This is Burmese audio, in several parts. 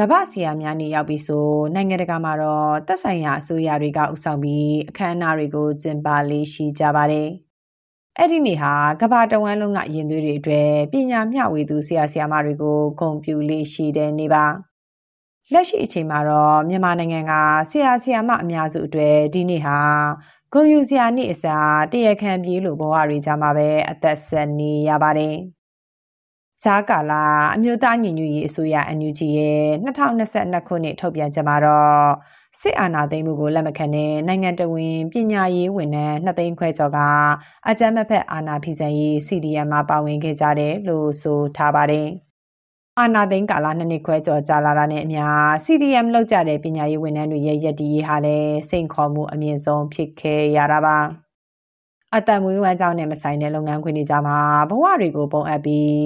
ကမ္ဘာဆရာများနေရောက်ပြီဆိုနိုင်ငံတကာမှာတော့သက်ဆိုင်ရာအစိုးရတွေကဥဆောင်ပြီးအခမ်းအနားတွေကိုကျင်းပလေးရှိကြပါတယ်။အဲ့ဒီနေ့ဟာကမ္ဘာတဝန်းလုံးကရင်သွေးတွေအတွက်ပညာမျှဝေသူဆရာဆရာမတွေကိုဂုဏ်ပြုလေးရှိတဲ့နေ့ပါ။လက်ရှိအချိန်မှာတော့မြန်မာနိုင်ငံကဆရာဆရာမအများစုအတွက်ဒီနေ့ဟာဂုဏ်ယူဆရာနေ့အစားတရခံပြေးလို့ဘဝတွေကြမှာပဲအသက်ဆက်နေရပါတယ်။ ဂျာကာလာအမျိုးသားညီညွတ်ရေးအစိုးရ NUG ရဲ့2022ခုနှစ်ထုတ်ပြန်ချက်မှာတော့စစ်အာဏာသိမ်းမှုကိုလက်မခံတဲ့နိုင်ငံတော်ဝင်ပညာရေးဝန်ထမ်းနှစ်သိန်းခွဲကျော်ကအကြမ်းမဖက်အာဏာဖီဆန်ရေး CDM မှာပါဝင်ခဲ့ကြတယ်လို့ဆိုထားပါတယ်။အာဏာသိမ်းကာလနှစ်နှစ်ခွဲကျော်ကြာလာတာနဲ့အမျှ CDM လောက်ကြတဲ့ပညာရေးဝန်ထမ်းတွေရဲ့ရည်တည်ရေးဟာလည်းစိန်ခေါ်မှုအမြင့်ဆုံးဖြစ်ခဲ့ရတာပါ။ အတံမွေးဝမ်းကြောင်းနဲ့မဆိုင်တဲ့လုပ်ငန်းခွင်တွေကြမှာဘဝတွေကိုပုံအပ်ပြီး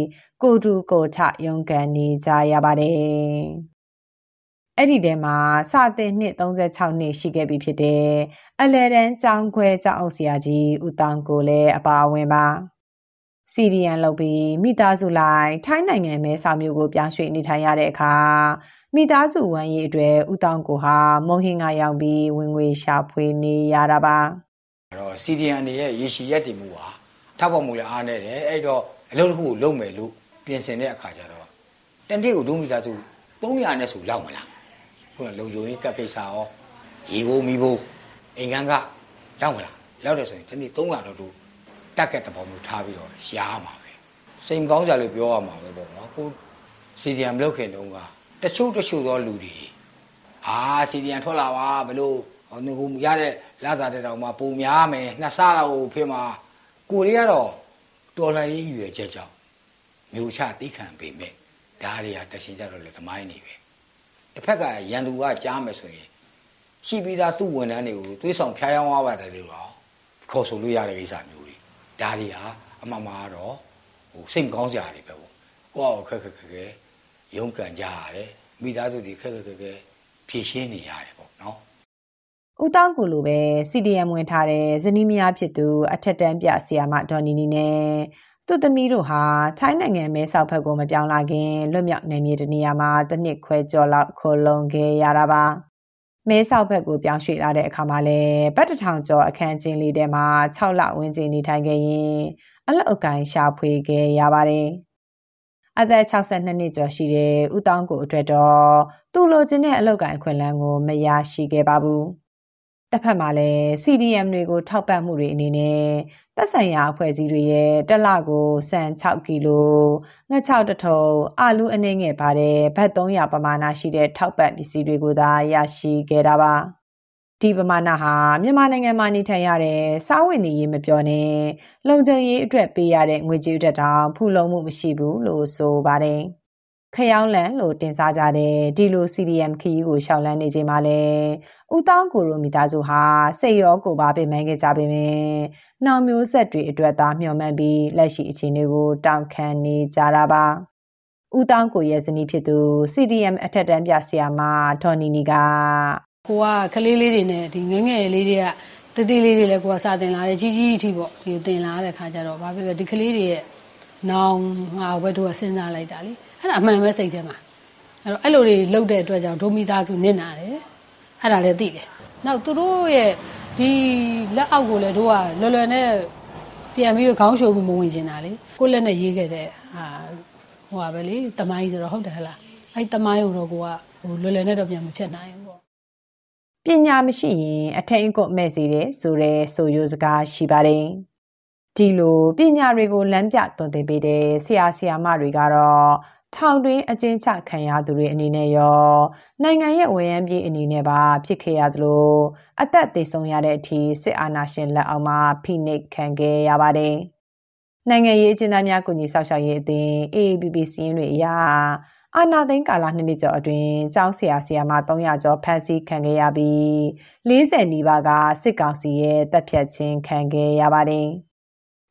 ကိုတူကိုထရုံးကန်နေကြရပါတယ်။အဲ့ဒီထဲမှာစတဲ့နှစ်36နှစ်ရှိခဲ့ပြီဖြစ်တဲ့အလဲတန်းကျောင်းခွဲကျောင်းအောင်ဆရာကြီးဦးတောင်ကိုလည်းအပါအဝင်ပါ။ CDN လုပ်ပြီးမိသားစုလိုက်ထိုင်းနိုင်ငံမဲဆောက်မြို့ကိုပြောင်းရွှေ့နေထိုင်ရတဲ့အခါမိသားစုဝမ်းရေးအတွက်ဦးတောင်ကိုဟာမုံဟင်ကရောက်ပြီးဝင်ငွေရှာဖွေနေရတာပါအဲ့ တော့ CDN တွေရဲ့ရေရှည်ရက်တည်မှုဟာထောက်ပံ့မှုလည်းအားနေတယ်အဲ့တော့အလုပ်တစ်ခုကိုလုပ်မယ်လို့ပြင်ဆင်တဲ့အခါကျတော့တနေ့ကိုဒုမိသားစု300နဲ့ဆိုလောက်မလားခုနလုံခြုံရေးကပ်ကိစ္စရောရေဘိုးမီးဘိုးအိမ်ကန်းကလောက်မလားလောက်တယ်ဆိုရင်တနေ့300တော့တို့တက်ကက်တပေါမျိုးထားပြီးတော့ရှားမှာပဲစိတ်မကောင်းကြလို့ပြောရမှာပဲပေါ့နော်ကို CDM လုပ်ခင်တုန်းကတချို့တချို့သောလူတွေအာ CDM ထွက်လာပါဘလို့ဟိုဟိုရတဲ့ လာစားတဲ့တောင်မှပုံများမယ်နှစ်ဆလောက်ဖြစ်မှာကိုတွေကတော့တော်လှန်ရေးရွယ်ချက်ကြောင့်မျိုးချသိခံပေမဲ့ဓာရီဟာတရှင်ကြတော့လေသမိုင်းနေပဲတစ်ဖက်ကရန်သူကကြားမယ်ဆိုရင်ရှိပြီးသားသူ့ဝန်ထမ်းတွေကိုသွေးဆောင်ဖျားယောင်းသွားပါတယ်လို့တော့ခေါ်ဆိုလို့ရတဲ့ကိစ္စမျိုးတွေဓာရီဟာအမှန်မှာတော့ဟိုစိတ်မကောင်းစရာတွေပဲပေါ့ကိုယ့်အခက်ခက်ခက်ခဲရုန်းကန်ကြရတယ်မိသားစုတွေခက်ခက်ခက်ခဲဖြည့်ရှင်းနေရတယ်ပေါ့နော် ဦးတောင်းကိုလိုပဲ CDM ဝင်ထားတဲ့ဇနီးမယားဖြစ်သူ အထက်တန်းပြဆရာမဒေါ်နီနီနဲ့သူ့သမီးတို့ဟာထိုင်းနိုင်ငံမဲဆောက်ဘက်ကိုမပြောင်းလာခင်လွတ်မြောက်နေမြေတနေရာမှာတစ်နှစ်ခွဲကျော်လောက်ခိုလုံခဲ့ရတာပါမဲဆောက်ဘက်ကိုပြောင်းရွှေ့လာတဲ့အခါမှာလည်းဗတ်တထောင်ကျော်အခန်းကျင်းလေးထဲမှာ6လဝန်းကျင်နေထိုင်ခဲ့ရင်အလောက်အကိုင်းရှာဖွေခဲ့ရပါတယ်အသက်62နှစ်ကျော်ရှိတဲ့ဦးတောင်းကိုအတွက်တော့သူ့လိုချင်တဲ့အလောက်ကိုင်းအခွင့်အလမ်းကိုမရရှိခဲ့ပါဘူး တစ်ဖက်မှာလည်း CDM တွေကိုထောက်ပံ့မှုတွေအနေနဲ့သက်ဆိုင်ရာအဖွဲ့အစည်းတွေရဲ့တစ်လကိုစံ6ကီလိုငှက်6တထုံအာလူအနှင်းငယ်ပါတဲ့ဘတ်300ပမာဏရှိတဲ့ထောက်ပံ့ပစ္စည်းတွေကိုသာရရှိခဲ့တာပါဒီပမာဏဟာမြန်မာနိုင်ငံမှာနေထိုင်ရတဲ့စားဝတ်နေရေးမပြောနဲ့လုံခြုံရေးအတွက်ပေးရတဲ့ငွေကြေးအတွက်တောင်ဖူလုံမှုမရှိဘူးလို့ဆိုပါတယ်။ ခရောင်းလန်လို့တင်စားကြတဲ့ဒီလို CDM ခရီးကိုရှောက်လန်းနေချိန်မှာလဲဦးတောင်းကိုရိုမိသားစုဟာစိတ်ရောကိုယ်ပါပင်ပန်းခဲ့ကြပေမယ့်နောင်မျိုးဆက်တွေအတွက်သာမျှော်မှန်းပြီးလက်ရှိအခြေအနေကိုတောင်းခံနေကြတာပါဦးတောင်းကိုရဲ့ဇနီးဖြစ်သူ CDM အထက်တန်းပြဆရာမဒေါ်နီနီကကိုကကလေးလေးတွေနဲ့ဒီငငယ်လေးတွေကတတိလေးတွေလည်းကိုကစာတင်လာတယ်ကြီးကြီးအထိပေါ့ဒီတင်လာတဲ့ခါကျတော့ဘာဖြစ်လဲဒီကလေးတွေရဲ့နောင်ငါဘက်တို့ကစဉ်းစားလိုက်တာလေ အဲ့ဒါအမှန်ပဲစိတ်ထဲမှာအဲ့တော့အဲ့လိုတွေလုပ်တဲ့အတွက်ကြောင့်ဒိုမီသားစုနစ်နာတယ်အဲ့ဒါလည်းသိတယ်နောက်သူတို့ရဲ့ဒီလက်အောက်ကိုလည်းတို့ကလွယ်လွယ်နဲ့ပြန်ပြီးတော့ခေါင်းရှုပ်ပြီးမဝင်ချင်တာလေကိုလက်နဲ့ရေးခဲ့တဲ့ဟာဟိုပါပဲလေတမိုင်းဆိုတော့ဟုတ်တယ်ဟလားအဲ့တမိုင်းကိုတော့ကိုကဟိုလွယ်လွယ်နဲ့တော့ပြန်မဖြစ်နိုင်ဘူးပေါ့ပညာမရှိရင်အထင်အကွတ်မဲ့စေတယ်ဆိုတဲ့ဆိုရိုးစကားရှိပါတယ်ဒီလိုပညာတွေကိုလမ်းပြသွန်သင်ပေးတဲ့ဆရာဆရာမတွေကတော့ ထောင်တွင်းအကျဉ်းချခံရသူတွေအနေနဲ့ရောနိုင်ငံရဲ့ဝန်ရမ်းပြည်အနေနဲ့ပါဖြစ်ခဲ့ရသလိုအသက်သေဆုံးရတဲ့အထိစစ်အာဏာရှင်လက်အောက်မှာဖိနှိပ်ခံခဲ့ရပါတယ်။နိုင်ငံရေးအကျဉ်းသားများကုညီဆောက်ရှောက်ရေးအသင်း AAPP စီးရင်တွေအရအာနာသိန်းကာလနှစ်နှစ်ကျော်အတွင်းကျောင်းဆရာဆရာမ300ကျော်ဖမ်းဆီးခံခဲ့ရပြီး40နီးပါးကစစ်ကောင်စီရဲ့တပ်ဖြတ်ခြင်းခံခဲ့ရပါတယ်။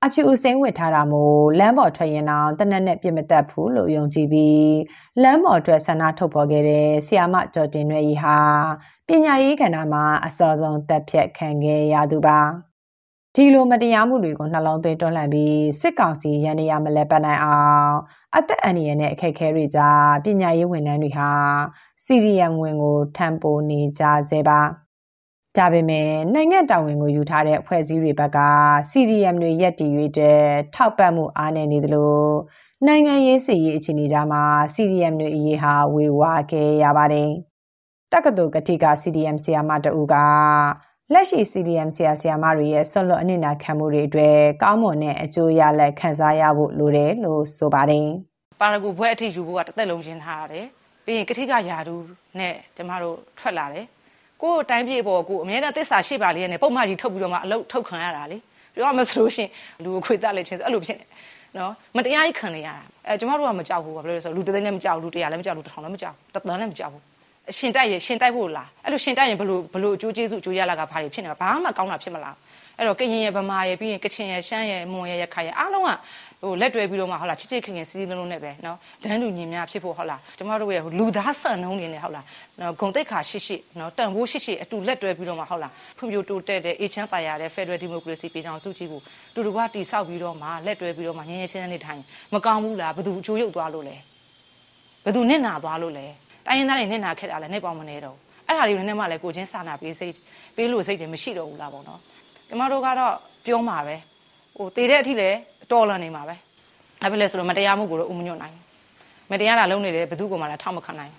အဖြူအစိမ်းဝစ်ထားတာမို့လမ်းပေါ်ထွက်ရင်တော့တနက်နဲ့ပြစ်မတက်ဘူးလို့ယုံကြည်ပြီးလမ်းပေါ်ထွက်ဆန္ဒထုတ်ဖော်ခဲ့တဲ့ဆီယာမကျော်တင်ရွယ်ကြီးဟာပညာရေးကဏ္ဍမှာအစောဆုံးတပ်ဖြတ်ခံခဲ့ရသူပါ။ဒီလိုမတရားမှုတွေကိုနှလုံးသွင်းတွန်းလှန်ပြီးစစ်ကောင်စီရန်နေရမလဲပတ်နိုင်အောင်အသက်အန္တရာယ်နဲ့အခက်အခဲတွေကြားပညာရေးဝန်ထမ်းတွေဟာစီရီယမ်ဝင်ကိုထမ်းပိုးနေကြဆဲပါ ဒါပေမဲ့နိုင်ငံတာဝန်ကိုယူထားတဲ့အဖွဲ့အစည်းတွေဘက်က CDM တွေရက်တည်၍တဲ့ထောက်ပံ့မှုအားနည်းနေသလိုနိုင်ငံရေးစီရေးအခြေအနေကြားမှာ CDM တွေအရေးဟာဝေဝါးခဲ့ရပါတယ်တက္ကသိုလ်ကတိက CDM ဆရာမတအူကလက်ရှိ CDM ဆရာဆရာမတွေရဲ့ဆွလွတ်အနစ်နာခံမှုတွေအတွက်ကောင်းမွန်တဲ့အကျိုးရလဒ်ခံစားရဖို့လိုတယ်လို့ဆိုပါတယ်။ပါရဂူဘွဲအထိယူဖို့ကတစ်သက်လုံးရှင်းထားရတယ်။ပြီးရင်ကတိကယာဒူနဲ့ကျမတို့ထွက်လာတယ်။ ကိုယ်တိုင်းပြည်ပေါ်ကိုအမြဲတမ်းသစ္စာရှိပါလေနဲ့ပုံမှန်ကြီးထုတ်ပြီးတော့မှအလုပ်ထုတ်ခံရတာလေ။ပြောရမဆိုလို့ရှင်လူကိုခွေတက်လက်ချင်းဆိုအဲ့လိုဖြစ်နေနော်မတရားကြီးခံနေရတာအဲကျမတို့ကမကြောက်ဘူးဘာဖြစ်လို့လဲဆိုတော့လူတစ်သိန်းလည်းမကြောက်ဘူးလူတစ်ရာလည်းမကြောက်ဘူးတစ်ထောင်လည်းမကြောက်ဘူးတစ်သန်းလည်းမကြောက်ဘူး ရှင်တိုက်ရရှင်တိုက်ဖို့လားအဲ့လိုရှင်တိုက်ရင်ဘလို့ဘလို့အကျိုးကျေးဇူးအကျိုးရလာကဘာတွေဖြစ်နေမှာဘာမှကောင်းတာဖြစ်မလားအဲ့တော့ကရင်ရဗမာရပြီးရင်ကချင်ရရှမ်းရမွန်ရရခိုင်ရအားလုံးကဟိုလက်တွဲပြီးတော့မှဟုတ်လားချစ်ချစ်ခင်ခင်စီးစီးလုံးလုံးနဲ့ပဲเนาะဒန်းလူညီများဖြစ်ဖို့ဟုတ်လားကျမတို့ရဲ့လူသားဆန်နှုံးနေနဲ့ဟုတ်လားနော်ဂုံတိတ်ခါရှိရှိเนาะတန်ဖိုးရှိရှိအတူလက်တွဲပြီးတော့မှဟုတ်လားဖွံ့ဖြိုးတိုးတက်တဲ့အေချမ်းတာယာတဲ့ Federal Democracy ပြည်ထောင်စုကြီးကိုတူတူကတိဆောက်ပြီးတော့မှလက်တွဲပြီးတော့မှငင်းငင်းချင်းချင်းနေထိုင်မကောင်းဘူးလားဘယ်သူအကျိုးရုပ်သွားလို့လဲဘယ်သူနစ်နာသွားလို့လဲ တိုင်းရင်းသားတွေနစ်နာခဲ့တာလည်းနှိပ်ပေါင်းမနေတော့အဲ့ဒါတွေကိုလည်းမှလည်းကိုချင်းစာနာပေးစိတ်ပေးလို့စိတ်တွေမရှိတော့ဘူးလားပေါ့နော်ကျမတို့ကတော့ပြောမှာပဲဟိုတည်တဲ့အထိလည်းတော်လန်နေမှာပဲအဲ့ဘယ်လဲဆိုတော့မတရားမှုကိုတော့ဥမညွတ်နိုင်မတရားတာလုံးနေတယ်ဘယ်သူကမှလည်းထောက်မခံနိုင်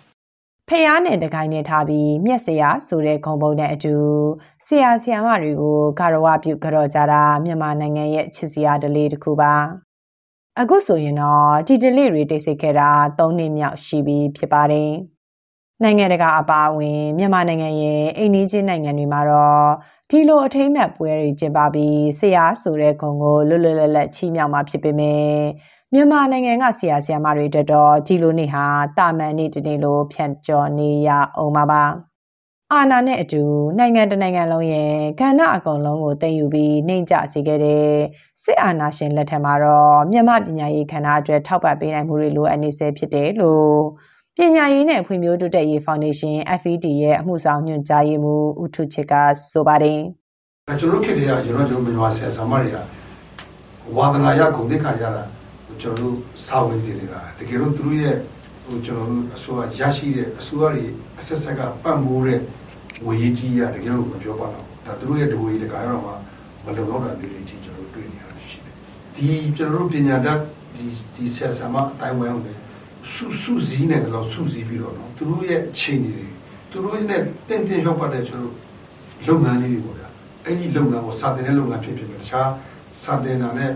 ဖះနဲ့တကိုင်းနဲ့ထားပြီးမျက်စရာဆိုတဲ့ဂုံပုံနဲ့အတူဆရာဆရာမတွေကိုဂရဝပြုကြော်ကြတာမြန်မာနိုင်ငံရဲ့ချစ်စရာဒလေးတစ်ခုပါအခုဆိုရင်တော့ဒီဒလေးတွေတိတ်ဆိတ်ခဲ့တာ၃နှစ်မြောက်ရှိပြီဖြစ်ပါတယ် နိုင်ငံတကာအပါအဝင်မြန်မာနိုင်ငံရဲ့အိမ်နီးချင်းနိုင်ငံတွေမှာတော့ဒီလိုအထိမ်းအမှတ်ပွဲတွေကျင်းပပြီးဆရာဆိုတဲ့ဂုဏ်ကိုလွတ်လွတ်လပ်လပ်ချီးမြှောက်မှာဖြစ်ပေမဲ့မြန်မာနိုင်ငံကဆရာဆရာမတွေတက်တော့ဒီလိုနေ့ဟာတာမန်နေ့တနေ့လိုဖြန့်ကျော်နေရအောင်ပါပါအာနာနဲ့အတူနိုင်ငံတနိုင်ငံလုံးရဲ့ကဏ္ဍအကုန်လုံးကိုတင်ယူပြီးနှိမ့်ကျစေခဲ့တဲ့စစ်အာဏာရှင်လက်ထက်မှာတော့မြန်မာပညာရေးခန္ဓာအတွက်ထောက်ပံ့ပေးနိုင်မှုတွေလိုအပ်နေဆဲဖြစ်တယ်လို့ ပညာရေးနဲ့ဖွံ့ဖြိုးတိုးတက်ရေးဖောင်ဒေးရှင်း FED ရဲ့အမှုဆောင်ညွှန်ကြားရေးမှူးဦးထုချစ်ကဆိုပါတယ်။ကျွန်တော်တို့ခေတ္တရကျွန်တော်တို့မြန်မာဆရာဆရာမတွေကဝါသနာရဂုဏ်သိက္ခာရတာကျွန်တော်တို့စာဝင်တင်နေတာတကယ်လို့သူတို့ရဲ့ဟိုကျွန်တော်တို့အစိုးရရရှိတဲ့အစိုးရတွေအဆက်ဆက်ကပတ်မိုးတဲ့ဝေရေးကြီးရတကယ်လို့မပြောပါတော့ဒါသူတို့ရဲ့ဒဝေတကားတော့မှမလုံလောက်တာမျိုးတွေကြီးကျွန်တော်တို့တွေ့နေရရှိတယ်ဒီကျွန်တော်တို့ပညာတတ်ဒီဒီဆရာဆရာမအတိုင်းဝဲအောင်လေ စုစုစည်းနေတယ်လို့စုစည်းပြီးတော့နော်သူတို့ရဲ့အခြေအနေတွေသူတို့နဲ့တင့်တယ်ရောက်ပတ်တဲ့ကျွန်တော်လုပ်ငန်းလေးတွေပေါ့ဗျာအဲ့ဒီလုပ်ငန်းကိုစာတင်တဲ့လုပ်ငန်းဖြစ်ဖြစ်ပဲတခြားစာတင်တာနဲ့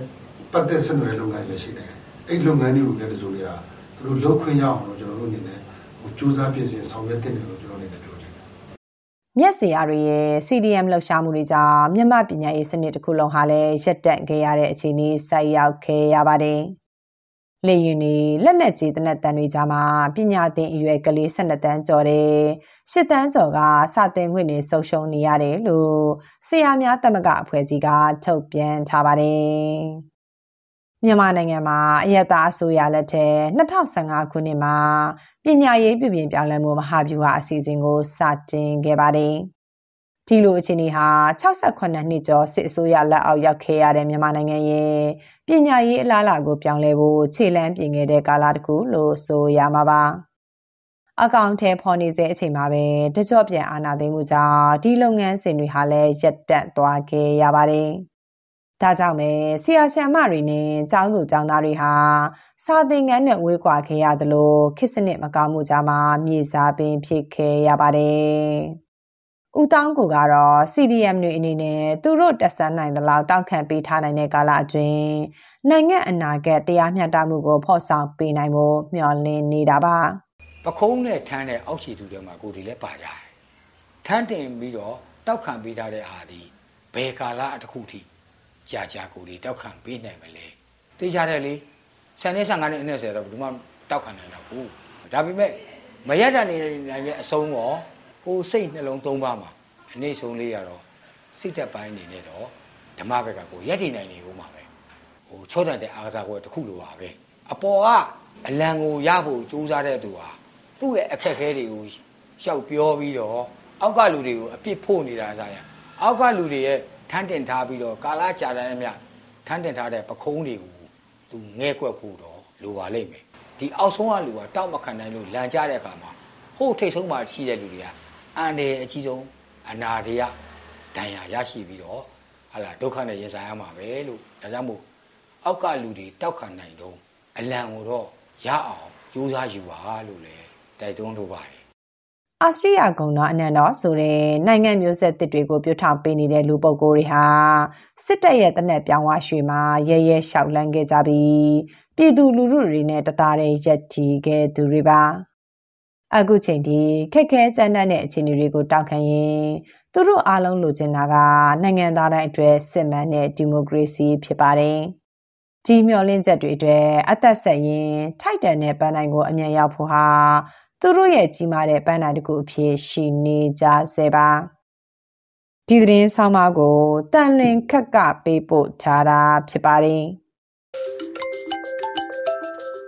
ပတ်သက်ဆက်နွယ်လုပ်ငန်းလည်းရှိတယ်အဲ့လုပ်ငန်းတွေကိုလည်းတစိုးတွေကသူတို့လုပ်ခွင့်ရအောင်လို့ကျွန်တော်တို့အနေနဲ့ဟိုစူးစမ်းပြင်ဆင်ဆောင်ရွက်တင်တယ်လို့ကျွန်တော်အနေနဲ့ပြောချင်တယ်မျက်စရာတွေရဲ့ CDM လှုပ်ရှားမှုတွေကြောင့်မြန်မာပညာရေးစနစ်တစ်ခုလုံးဟာလည်းရပ်တန့်ခဲ့ရတဲ့အခြေအနေဆိုက်ရောက်ခဲ့ရပါတယ်။ လေရင်တွေလက်နက်ကြီးတနက်တန်တွေကြားမှာပညာသင်အရွယ်ကလေး12တန်းကျော်တယ်ရှစ်တန်းကျော်ကစာသင်ခွင့်တွေဆုံးရှုံးနေရတယ်လို့ဆရာများတမကအဖွဲ့ကြီးကထုတ်ပြန်ထားပါတယ်မြန်မာနိုင်ငံမှာအယက်သားအစိုးရလက်ထက်2015ခုနှစ်မှာပညာရေးပြုပြင်ပြောင်းလဲမှုမဟာဗျူဟာအစီအစဉ်ကိုစတင်ခဲ့ပါတယ်။ ဒီလိုအခြေအနေဟာ68နှစ်ကျော်စစ်အစိုးရလက်အောက်ရောက်ခဲ့ရတဲ့မြန်မာနိုင်ငံရဲ့ပညာရေးအလားအလာကိုပြောင်းလဲဖို့ခြေလှမ်းပြင်ခဲ့တဲ့ကာလတစ်ခုလို့ဆိုရမှာပါအကောင့်ထဲပေါ်နေတဲ့အချိန်မှာပဲတကြော့ပြန်အာဏာသိမ်းမှုကြောင့်ဒီလုပ်ငန်းစဉ်တွေဟာလည်းရပ်တန့်သွားခဲ့ရပါတယ်။ဒါကြောင့်ပဲဆရာဆရာမတွေနဲ့ကျောင်းသူကျောင်းသားတွေဟာစာသင်ခန်းနဲ့ဝေးကွာခဲ့ရသလိုခေတ်စနစ်မကောင်းမှုကြောင့်မြေစာပင်ဖြစ်ခဲ့ရပါတယ်။ ဦးတောင်းကိုကတော့ CDM တွေအနေနဲ့သူတို့တက်ဆန်းနိုင်သလောက်တောက်ခံပေးထားနိုင်တဲ့ကာလအတွင်းနိုင်ငံအနာဂတ်တရားမျှတမှုကိုဖော်ဆောင်ပေးနိုင်ဖို့မျှော်လင့်နေတာပါပခုံးနဲ့ထမ်းတဲ့အောက်ခြေသူတွေမှာကိုယ်ဒီလည်းပါကြတယ်ထမ်းတင်ပြီးတော့တောက်ခံပေးထားတဲ့အာဒီဘယ်ကာလအတစ်ခုထိကြာကြာကိုယ်ဒီတောက်ခံပေးနိုင်မလဲသိကြတယ်လေဆန်နေဆန်ကနေအနဲ့ဆယ်တော့ဘယ်သူမှတောက်ခံနိုင်တော့ဘူးဒါပေမဲ့မရတနေနိုင်တဲ့အဆုံးရော ဟိုစိတ်နှလုံးသုံးပါမှာအနေဆုံးလေးရတော့စိတ်သက်ပိုင်းနေနဲ့တော့ဓမ္မဘက်ကကိုရက်တည်နိုင်နေဦးမှာပဲဟိုချောတဲ့အားကစားပွဲတစ်ခုလိုပါပဲအပေါ်ကအလံကိုရဖို့ကြိုးစားတဲ့သူဟာသူ့ရဲ့အခက်အခဲတွေကိုရှောက်ပြောပြီးတော့အောက်ကလူတွေကိုအပြစ်ဖို့နေတာစားရအောက်ကလူတွေရဲ့ထန်းတင်ထားပြီးတော့ကာလာကြာတဲ့အမြထန်းတင်ထားတဲ့ပခုံးတွေကိုသူငဲကွက်ဖို့တော့လိုပါလိမ့်မယ်ဒီအောက်ဆုံးကလူကတောက်မခံနိုင်လို့လန်ကြတဲ့အခါမှာဟို့ထိတ်ဆုံးမှာရှိတဲ့လူတွေက အန်တယ်အကြီးဆုံးအနာတွေကဒဏ်ရာရရှိပြီးတော့ဟာလာဒုက္ခနဲ့ရင်ဆိုင်ရမှာပဲလို့ဒါကြောင့်မို့အောက်ကလူတွေတောက်ခံနိုင်တော့အလံကိုတော့ရအောင်ကြိုးစားယူပါလို့လည်းတိုက်တွန်းလိုပါတယ်အာစတြေးလျဂုံတော်အနန္တော်ဆိုတဲ့နိုင်ငံမျိုးဆက်တစ်တွေကိုပြုထောင်ပေးနေတဲ့လူပုဂ္ဂိုလ်တွေဟာစစ်တပ်ရဲ့တနက်ပြောင်းဝရွှေမှာရဲရဲရှောက်လန်းခဲ့ကြပြီးပြည်သူလူထုတွေနဲ့တသားတည်းရက်တီခဲ့သူတွေပါ အခုချိန်ထိခက်ခဲကြမ်းတမ်းတဲ့အခြေအနေတွေကိုတောက်ခံရင်သူတို့အားလုံးလိုချင်တာကနိုင်ငံသားတိုင်းအတွက်စစ်မှန်တဲ့ဒီမိုကရေစီဖြစ်ပါတယ်ဒီမျှော်လင့်ချက်တွေအတွက်အသက်ဆက်ရင်ထိုက်တန်တဲ့ပန်းတိုင်းကိုအမြန်ရောက်ဖို့ဟာသူတို့ရဲ့ကြီးမားတဲ့ပန်းတိုင်းတစ်ခုအဖြစ်ရှိနေကြစေပါဒီသတင်းဆောင်းပါးကိုတန်လွင်ခက်ကပေးပို့ထားတာဖြစ်ပါတယ်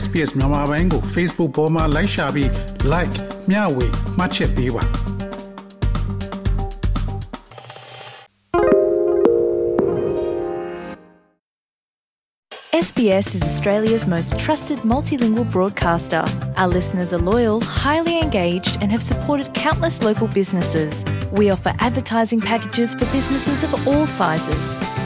SPS မြန်မာပိုင်းကို Facebook ပေါ်မှာ like ရှာပြီး like မျှဝေမှတ်ချက်ပေးပါ SBS is Australia's most trusted multilingual broadcaster. Our listeners are loyal, highly engaged, and have supported countless local businesses. We offer advertising packages for businesses of all sizes.